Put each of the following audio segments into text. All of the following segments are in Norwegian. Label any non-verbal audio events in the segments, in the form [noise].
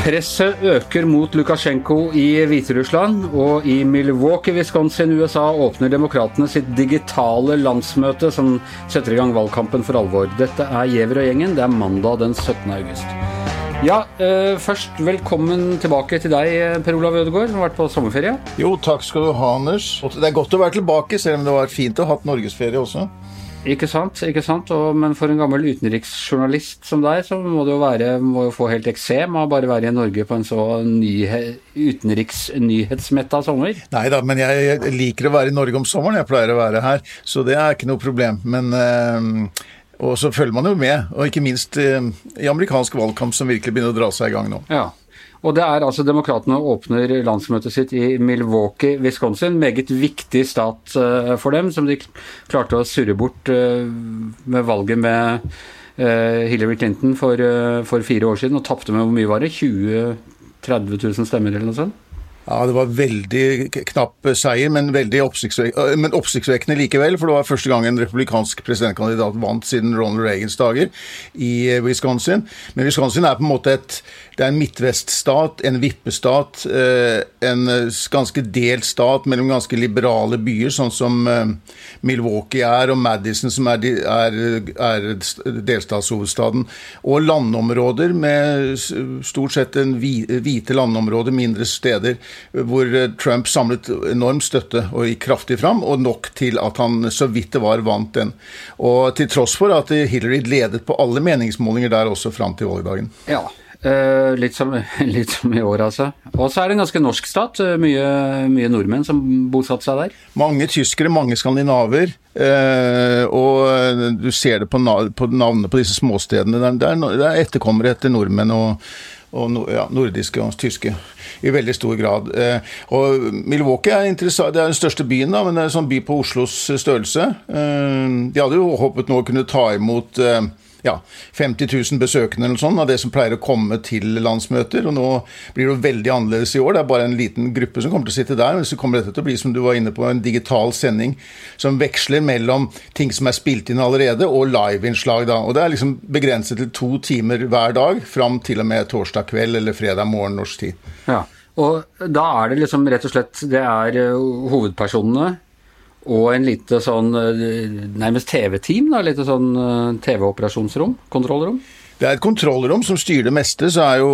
Presset øker mot Lukasjenko i Hviterussland, og i Milwaukee, Wisconsin, USA åpner demokratene sitt digitale landsmøte som setter i gang valgkampen for alvor. Dette er Giæver og gjengen. Det er mandag den 17. august. Ja, eh, først velkommen tilbake til deg, Per Olav Ødegaard, som har vært på sommerferie. Jo, takk skal du ha, Anders. Det er godt å være tilbake, selv om det var fint å ha hatt norgesferie også. Ikke sant, ikke sant. Og, men for en gammel utenriksjournalist som deg, så må det jo være, må jo få helt eksem av bare være i Norge på en så utenriksnyhetsmetta sommer. Nei da, men jeg liker å være i Norge om sommeren. Jeg pleier å være her, så det er ikke noe problem. Men øh, Og så følger man jo med, og ikke minst øh, i amerikansk valgkamp som virkelig begynner å dra seg i gang nå. Ja. Og det er altså Demokratene åpner landsmøtet sitt i Milwaukee, Wisconsin. Meget viktig stat uh, for dem, som de klarte å surre bort uh, med valget med uh, Hillary Clinton for, for, fire år siden, og tapte med hvor mye var det? 20 30 000 stemmer eller noe sånt? Ja, det var veldig knapp seier, men, veldig oppsiktsvekkende, oppsiktsvekkende likevel. For det var første gang en republikansk presidentkandidat vant siden Ronald Reagans dager i Wisconsin. Men Wisconsin er på en måte et det er en midtveststat, en vippestat, en ganske delt stat mellom ganske liberale byer, sånn som Milwaukee er, og Madison, som er, er, er delstatshovedstaden. Og landområder med stort sett en hvite landområder, mindre steder hvor eh, Trump samlet enorm støtte og gikk kraftig fram, og nok til at han så vidt det var vant den. Og til tross for at Hillary ledet på alle meningsmålinger der også fram til valgdagen. Ja, Uh, litt, som, [laughs] litt, som, i år, altså. Og så er det en ganske norsk stat. Mye, mye nordmenn som bosatte seg der. Mange tyskere, mange skandinaver. Uh, og du ser det på, på navnene på disse småstedene. Det er, det er etterkommere etter nordmenn og, og ja, nordiske og tyske i veldig stor grad. Eh, og Milwaukee er, det er den største byen, da, men det er en sånn by på Oslos størrelse. de hadde jo håpet nå å kunne ta imot ja, 50 000 besøkende eller sånn, av det som pleier å komme til landsmøter. og Nå blir det jo veldig annerledes i år. Det er bare en liten gruppe som kommer til å sitte der. men Så kommer dette til å bli som du var inne på, en digital sending som veksler mellom ting som er spilt inn allerede, og liveinnslag. da, og Det er liksom begrenset til to timer hver dag fram til og med torsdag kveld eller fredag morgen norsk tid. Ja, og da er det liksom rett og slett Det er eh, hovedpersonene og en lite sånn eh, nærmest TV-team, da, lite sånn eh, TV-operasjonsrom, kontrollrom. Det er et kontrollrom som styrer det meste. Så er jo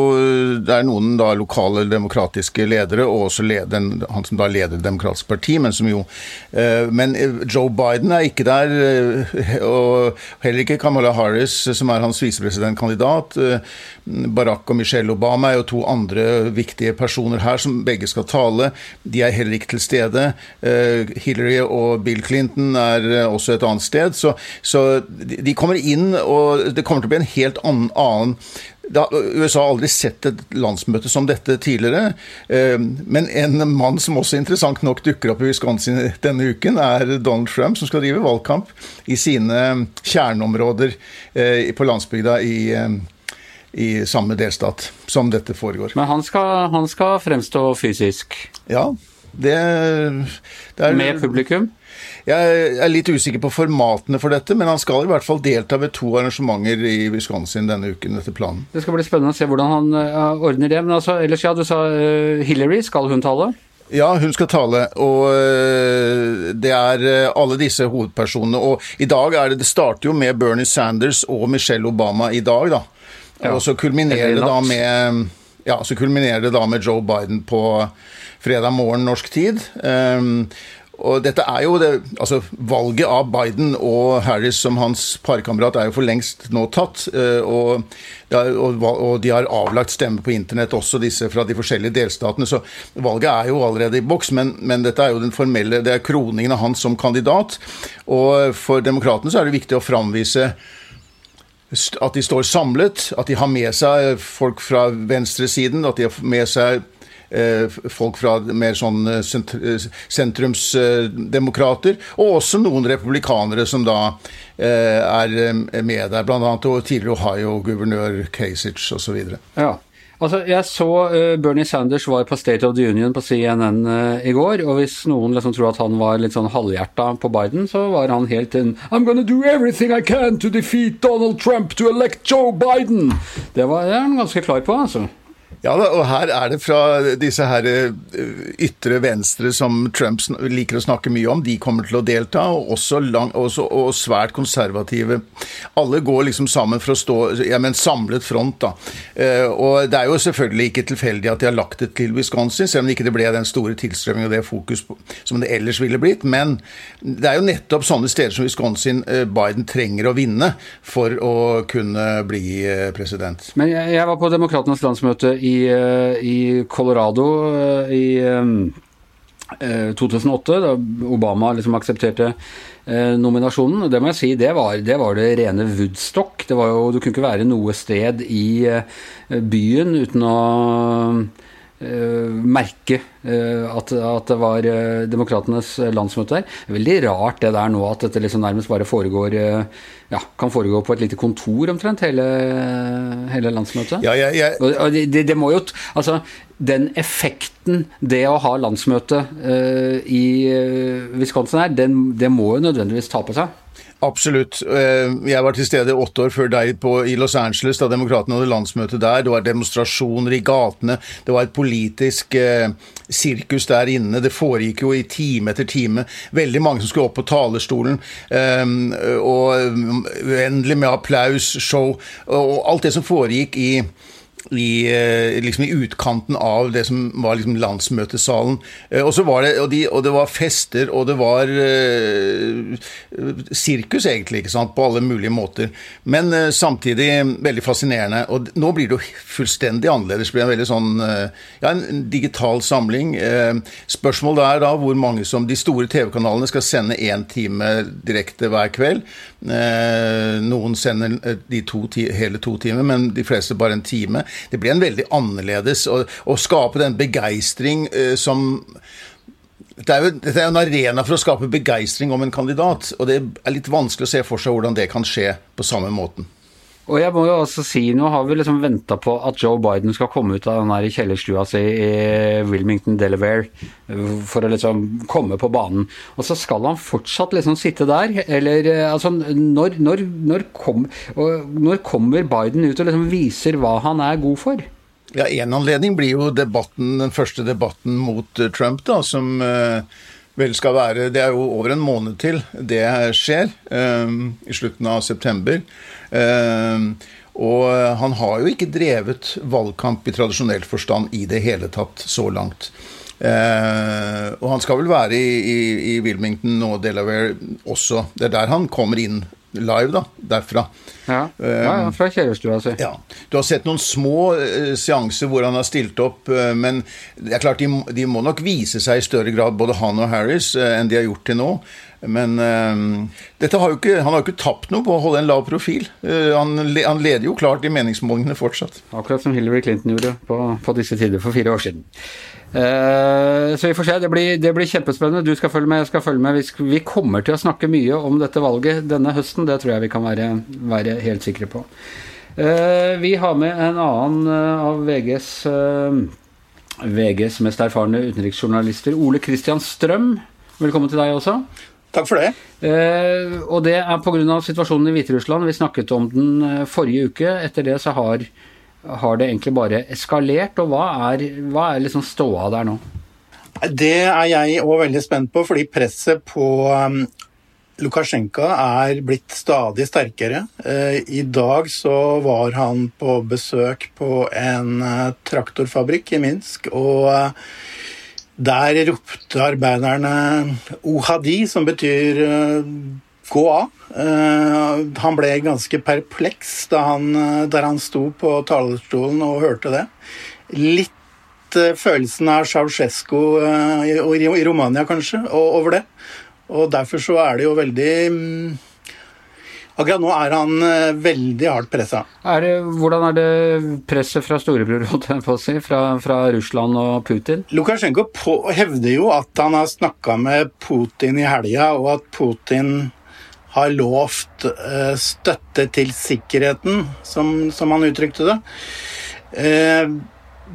det er noen da lokale demokratiske ledere, og også leden, han som da leder Det demokratiske parti, men som jo eh, Men Joe Biden er ikke der, eh, og heller ikke Kamala Harris, som er hans visepresidentkandidat. Eh, Barack og Michelle Obama er jo to andre viktige personer her, som begge skal tale. De er heller ikke til stede. Hillary og Bill Clinton er også et annet sted. Så, så de kommer inn, og det kommer til å bli en helt annen annen, annen da, USA har aldri sett et landsmøte som dette tidligere. Eh, men en mann som også interessant nok dukker opp i Wisconsin denne uken, er Donald Trump, som skal drive valgkamp i sine kjerneområder eh, på landsbygda i, eh, i samme delstat som dette foregår. Men han skal, han skal fremstå fysisk? Ja. Det, det er, Med publikum? Jeg er litt usikker på formatene for dette, men han skal i hvert fall delta ved to arrangementer i Wisconsin denne uken etter planen. Det skal bli spennende å se hvordan han uh, ordner det. Men altså, ellers ja, du sa uh, Hillary, skal hun tale? Ja, hun skal tale, og uh, det er alle disse hovedpersonene. Og i dag er det Det starter jo med Bernie Sanders og Michelle Obama i dag, da. Ja. Og så kulminerer det da med ja, så kulminerer det da med Joe Biden på fredag morgen norsk tid. Um, og dette er jo det, altså Valget av Biden og Harris som hans parkamerat er jo for lengst nå tatt. Eh, og, og, de har avlagt stemme på internett, også disse fra de forskjellige delstatene. Så valget er jo allerede i boks, men, men dette er jo den formelle, det er kroningen av han som kandidat. Og for demokratene så er det viktig å framvise at de står samlet, at de har med seg folk fra venstresiden, at de har med seg folk fra mer sånn eh, eh, sentrumsdemokrater, og også noen republikanere som da er med der, bl.a. tidligere Ohio-guvernør Kasich osv. Ja. Altså, Jeg så Bernie Sanders var på State of the Union på CNN i går. og Hvis noen liksom tror at han var litt sånn halvhjerta på Biden, så var han helt en I'm gonna do everything I can to defeat Donald Trump to elect Joe Biden. Det var jeg ganske klar på, altså. Ja, og her er det fra disse her ytre venstre som Trump liker å snakke mye om, de kommer til å delta, og også lang, også, og svært konservative. Alle går liksom sammen for å stå ja, med en samlet front, da. Og det er jo selvfølgelig ikke tilfeldig at de har lagt det til Wisconsin, selv om det ikke ble den store tilstrømmingen og det fokus på, som det ellers ville blitt. Men det er jo nettopp sånne steder som Wisconsin Biden trenger å vinne for å kunne bli president. Men jeg, var på Demokratenes landsmøte i, eh, i Colorado eh, i 2008, eh, da Obama liksom aksepterte nominasjonen. Det må jeg si, det var, det var, det rene Woodstock. Det var jo, du kunne ikke være noe sted i byen uten å merke uh, at, at, det var uh, Demokratenes landsmøte der. Er veldig rart det der nå at dette liksom nærmest bare foregår ja, kan foregå på et lite kontor omtrent, hele, hele landsmøtet. Ja, ja, ja. Det, det, må jo Altså, den effekten det å ha landsmøte i Wisconsin er, den, det må jo nødvendigvis ta på seg. Absolutt. Eh, jeg var til stede åtte år før deg på, i Los Angeles da demokratene hadde landsmøte der. Det var demonstrasjoner i gatene. Det var et politisk eh, sirkus der inne. Det foregikk jo i time etter time. Veldig mange som skulle opp på talerstolen. Eh, og uendelig med applaus, show. Og alt det som foregikk i i, eh, liksom i, utkanten av det som var liksom landsmøtesalen. Eh, og, så var det, og, de, og, det var fester, og det var uh, sirkus, egentlig, ikke sant, på alle mulige måter. Men uh, samtidig veldig fascinerende. Og nå blir det jo fullstendig annerledes. Det blir en veldig sånn uh, ja, en digital samling. Spørsmålet er da hvor mange som De store TV-kanalene skal sende én time direkte hver kveld. Noen sender de to, hele to timer, men de fleste bare en time. Det blir en veldig annerledes å, å skape den begeistring uh, som dette er, jo, dette er jo en arena for å skape begeistring om en kandidat, og det er litt vanskelig å se for seg hvordan det kan skje på samme måten. Og jeg må jo også si, Nå har vi liksom venta på at Joe Biden skal komme ut av den her kjellerstua si i Wilmington, Delaware, for å liksom komme på banen. Og så skal han fortsatt liksom sitte der? Eller altså, når, når, når, kom, når kommer Biden ut og liksom viser hva han er god for? Ja, En anledning blir jo debatten, den første debatten mot eh, Trump, da, som uh, vel skal være Det er jo over en måned til det skjer, um, i slutten av september. Um, og han har jo ikke drevet valgkamp i tradisjonell forstand i det hele tatt så langt. Eh, og han skal vel være i, i, i Wilmington og Delaware også. Det er der han kommer inn live, da. Derfra. Ja, ja, ja fra kjellerstua si. Ja. Du har sett noen små uh, seanser hvor han har stilt opp, uh, men det er klart de, de, må nok vise seg i større grad, både han og Harris, uh, enn de har gjort til nå. Men har har ikke, han har jo ikke tapt noe på å holde en lav profil. Han, han, leder jo klart i meningsmålingene fortsatt. Akkurat som Hillary Clinton gjorde på, på disse tider for fire år siden. Uh, så vi får se. Det blir, det blir, kjempespennende. Du skal følge med, jeg skal følge med. Vi, kommer til å snakke mye om dette valget denne høsten. Det tror jeg vi kan være, være helt sikre på. Uh, vi har med en annen uh, av VGs, VGs mest erfarne utenriksjournalister, Ole Kristian Strøm. Velkommen til deg også. Takk for det. og det er pga. situasjonen i Hviterussland. Vi snakket om den forrige uke. Etter det så har har det egentlig bare eskalert, og hva er, hva er liksom ståa der nå? Det er jeg òg veldig spent på, fordi presset på um, Lukasjenko er blitt stadig sterkere. Uh, I dag så var han på besøk på en uh, traktorfabrikk i Minsk, og uh, der ropte arbeiderne Ohadi, som betyr gå av. Uh, han ble ganske perpleks da han, uh, der han sto på talerstolen og hørte det. Litt uh, følelsen av Ceaucescu i, i, Romania, kanskje, og, over det. Og derfor så er det jo veldig um, Akkurat nå er han veldig hardt pressa. hvordan er det presset fra storebror fra, fra, Russland og Putin? Lukasjenko hevder jo at han har snakka med Putin i helga, og at Putin har lovt eh, støtte til sikkerheten, som, som han uttrykte det. Eh,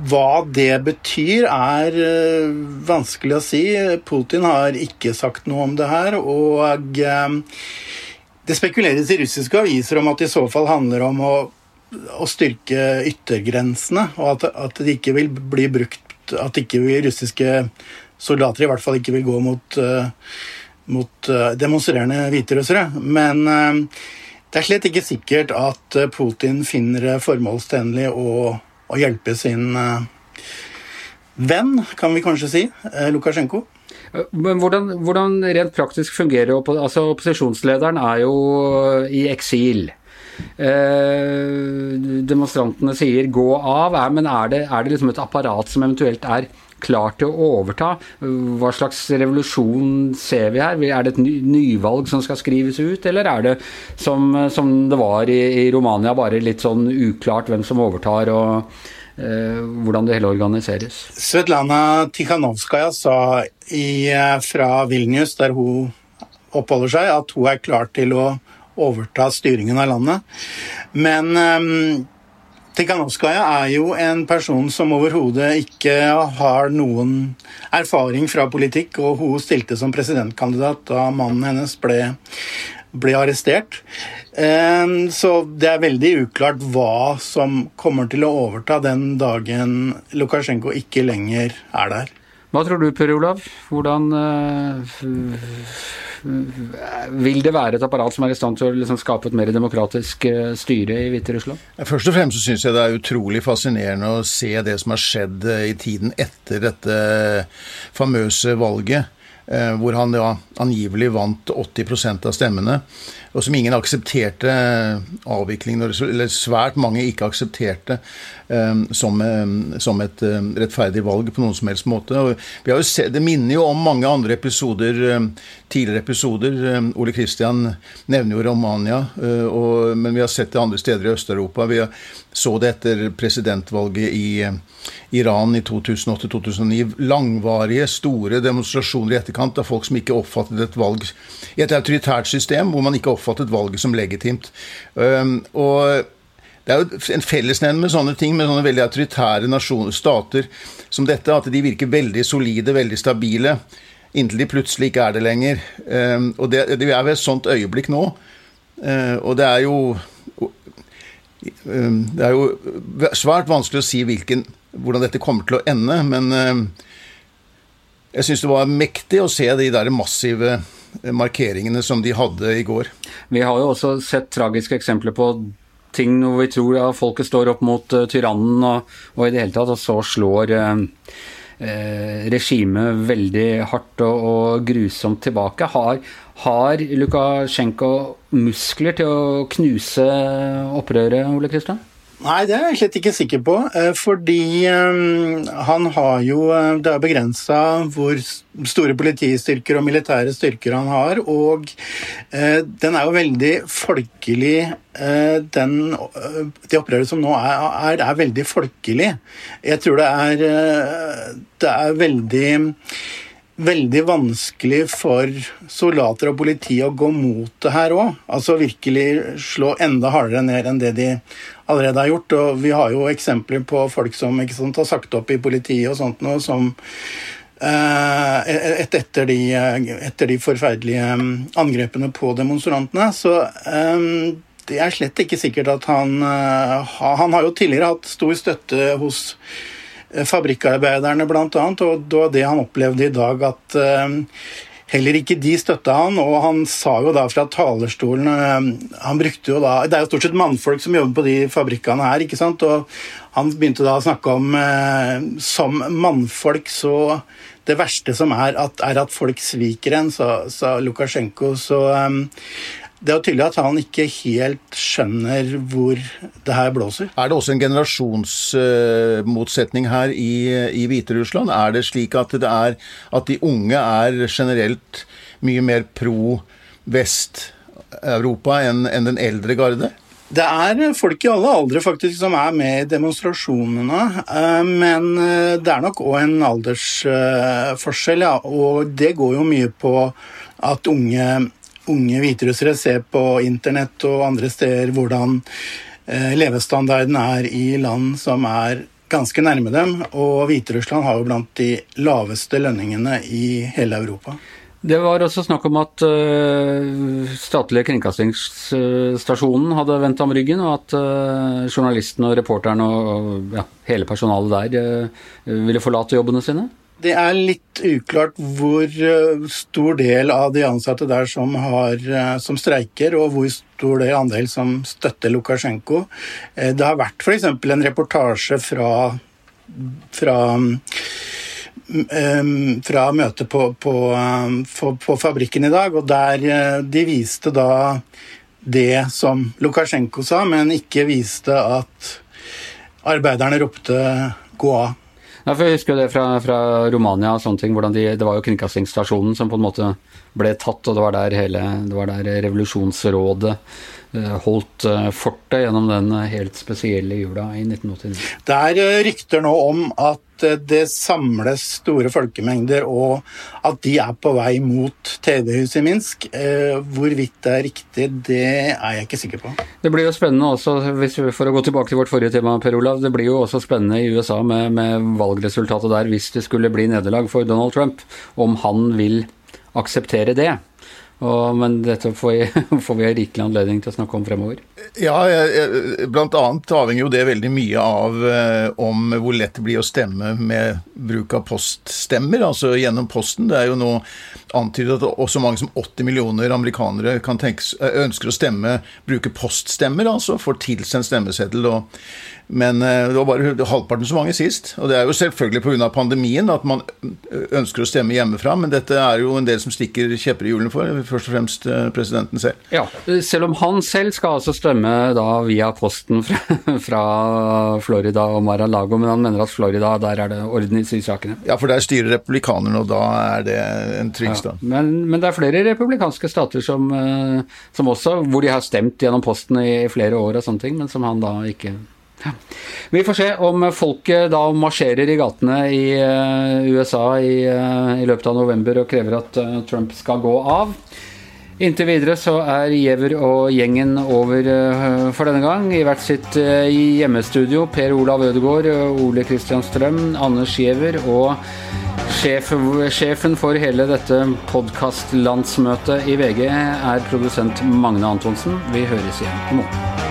hva det betyr, er eh, vanskelig å si. Putin har ikke sagt noe om det her. Og det spekuleres i russiske aviser om at det i så fall handler om å å styrke yttergrensene, og at, at det ikke vil bli brukt At ikke russiske soldater i hvert fall ikke vil gå mot, mot demonstrerende hviterussere. Men det er slett ikke sikkert at Putin finner det formålstjenlig å, å hjelpe sin venn, kan vi kanskje si, Lukasjenko. Men hvordan, hvordan, rent praktisk fungerer? Altså, opposisjonslederen er jo i eksil. Eh, demonstrantene sier 'gå av', men er det, er det liksom et apparat som eventuelt er klart til å overta? Hva slags revolusjon ser vi her? Er det et ny, nyvalg som skal skrives ut, eller er det som, som det var i, i Romania, bare litt sånn uklart hvem som overtar? og Eh, hvordan det hele organiseres. Svetlana Tikhanovskaja sa i, eh, fra Vilnius, der hun oppholder seg, at hun er klar til å overta styringen av landet. Men um, Tikhanovskaja er jo en person som overhodet ikke har noen erfaring fra politikk, og hun stilte som presidentkandidat da mannen hennes ble, ble arrestert. Ehm, så det er veldig uklart hva som kommer til å overta den dagen Lukasjenko ikke lenger er der. Hva tror du, Per Olav? Hvordan uh, vil det være et apparat som er i stand til å liksom skape et mer demokratisk uh, styre i Hviterussland? Først og fremst så syns jeg det er utrolig fascinerende å se det som har skjedd uh, i tiden etter dette famøse valget, hvor han ja, angivelig vant 80% av stemmene og som ingen aksepterte avviklingen, eller svært mange ikke aksepterte som, um, som, et um, rettferdig valg på noen som helst måte. Sett, det minner jo om mange andre episoder, tidligere episoder. Ole Kristian nevner jo Romania, og, men vi har sett det andre steder i Øst-Europa. Vi så det etter presidentvalget i Iran i 2008-2009. Langvarige, store demonstrasjoner i etterkant av folk som ikke oppfattet et valg i et autoritært system, hvor man ikke oppfattet valget som legitimt. Og det er jo en fellesnevn med sånne ting, med sånne veldig autoritære nasjoner, stater som dette, at de virker veldig solide, veldig stabile, inntil de plutselig ikke er det lenger. Og det, det er ved et sånt øyeblikk nå. Og det er jo Det er jo svært vanskelig å si hvilken hvordan dette kommer til å ende. Men jeg syns det var mektig å se de der massive eh, markeringene som de hadde i går. Vi har jo også sett tragiske eksempler på ting hvor vi tror at folket står opp mot uh, tyrannen, og, og, i det hele tatt, og så slår uh, regimet veldig hardt og, og, grusomt tilbake. Har, har Lukasjenko muskler til å knuse opprøret, Ole Kristian? Nei, det er jeg slett ikke sikker på. Eh, fordi eh, han har jo eh, Det er begrensa hvor store politistyrker og militære styrker han har. Og den er jo veldig folkelig den, Det opprøret som nå er, er, er veldig folkelig. Jeg tror det er, det er veldig veldig vanskelig for soldater og politi å gå mot det her òg. Altså virkelig slå enda hardere ned enn det de allerede har gjort. Og vi har jo eksempler på folk som sant, har sagt opp i politiet og sånt noe, som eh, et, etter, de, etter, de, forferdelige mm, angrepene på demonstrantene. Så um, det er slett ikke sikkert at han eh, Han har jo tidligere hatt stor støtte hos fabrikkarbeiderne, blant annet, og det var det han opplevde i dag, at Heller ikke de støtta han, og han sa jo da fra talerstolen eh, Han brukte jo da Det er jo stort sett mannfolk som jobber på de fabrikkene her, ikke sant? Og han begynte da å snakke om eh, Som mannfolk så Det verste som er at, er at folk sviker en, sa, sa Lukasjenko. Så um, det er tydelig at han ikke helt skjønner hvor det her blåser. Er det også en generasjonsmotsetning her i, i Hviterussland? Er det slik at, det er, at de unge er generelt mye mer pro Vest-Europa enn, en den eldre garde? Det er folk i alle aldre faktisk som er med i demonstrasjonene, eh, men eh, det er nok òg en aldersforskjell, ja. Og det går jo mye på at unge unge hviterussere ser på internett og andre steder hvordan eh, levestandarden er i land som er ganske nærme dem. Og Hviterussland har jo blant de laveste lønningene i hele Europa. Det var også snakk om at uh, statlige kringkastingsstasjonen hadde vendt ham ryggen, og at uh, journalisten og reporteren og ja, hele personalet der uh, ville forlate jobbene sine? Det er litt uklart hvor stor del av de ansatte der som, har, som streiker, og hvor stor del andel som støtter Lukasjenko. Det har vært f.eks. en reportasje fra, fra fra møtet på, på, på, på, fabrikken i dag, og der eh, de viste da det som Lukasjenko sa, men ikke viste at arbeiderne ropte 'gå av'. Ja, for Jeg husker det fra, fra Romania og sånne ting. hvordan de, Det var jo kringkastingsstasjonen som på en måte ble tatt, og det var der hele det var der revolusjonsrådet holdt eh, fortet gjennom den helt spesielle jula i 1989. Det er rykter nå om at det samles store folkemengder, og at de er på vei mot TV-huset i Minsk. Eh, hvorvidt det er riktig, det er jeg ikke sikker på. Det blir jo spennende også, for å gå tilbake til vårt forrige tema, Per Olav. Det blir jo også spennende i USA med, med valgresultatet der, hvis det skulle bli nederlag for Donald Trump, om han vil akseptere det. Og, men dette får, jeg, [laughs] får vi rikelig anledning til å snakke om fremover. Ja, blant annet avhenger jo det veldig mye av eh, om hvor lett det blir å stemme med bruk av poststemmer, altså gjennom posten. Det er jo nå antydet at også mange som 80 millioner amerikanere kan tenkes, ønsker å stemme, bruke poststemmer, altså får tilsendt stemmeseddel. og men eh, det var bare halvparten så mange sist. Og det er jo selvfølgelig pga. pandemien at man ønsker å stemme hjemmefra, men dette er jo en del som stikker kjepper i hjulene for, først og fremst eh, presidenten selv. Ja, selv om han selv skal altså stemme da via posten fra, [laughs] fra Florida og Mar-a-Lago, men han mener at Florida, der er det orden i sysakene. Ja, for der styrer republikanerne, og da er det en trygg stand. Ja, men, men, det er flere republikanske stater som, eh, som også, hvor de har stemt gjennom posten i flere år og sånne ting, men som han da ikke Vi får se om folket da marsjerer i gatene i uh, USA i, uh, i, løpet av november og krever at uh, Trump skal gå av. Inntil videre så er Giæver og gjengen over for denne gang. I hvert sitt hjemmestudio. Per Olav Ødegaard, Ole Kristian Strøm, Anders Giæver og sjef, sjefen for hele dette podkastlandsmøtet i VG er produsent Magne Antonsen. Vi høres igjen i morgen.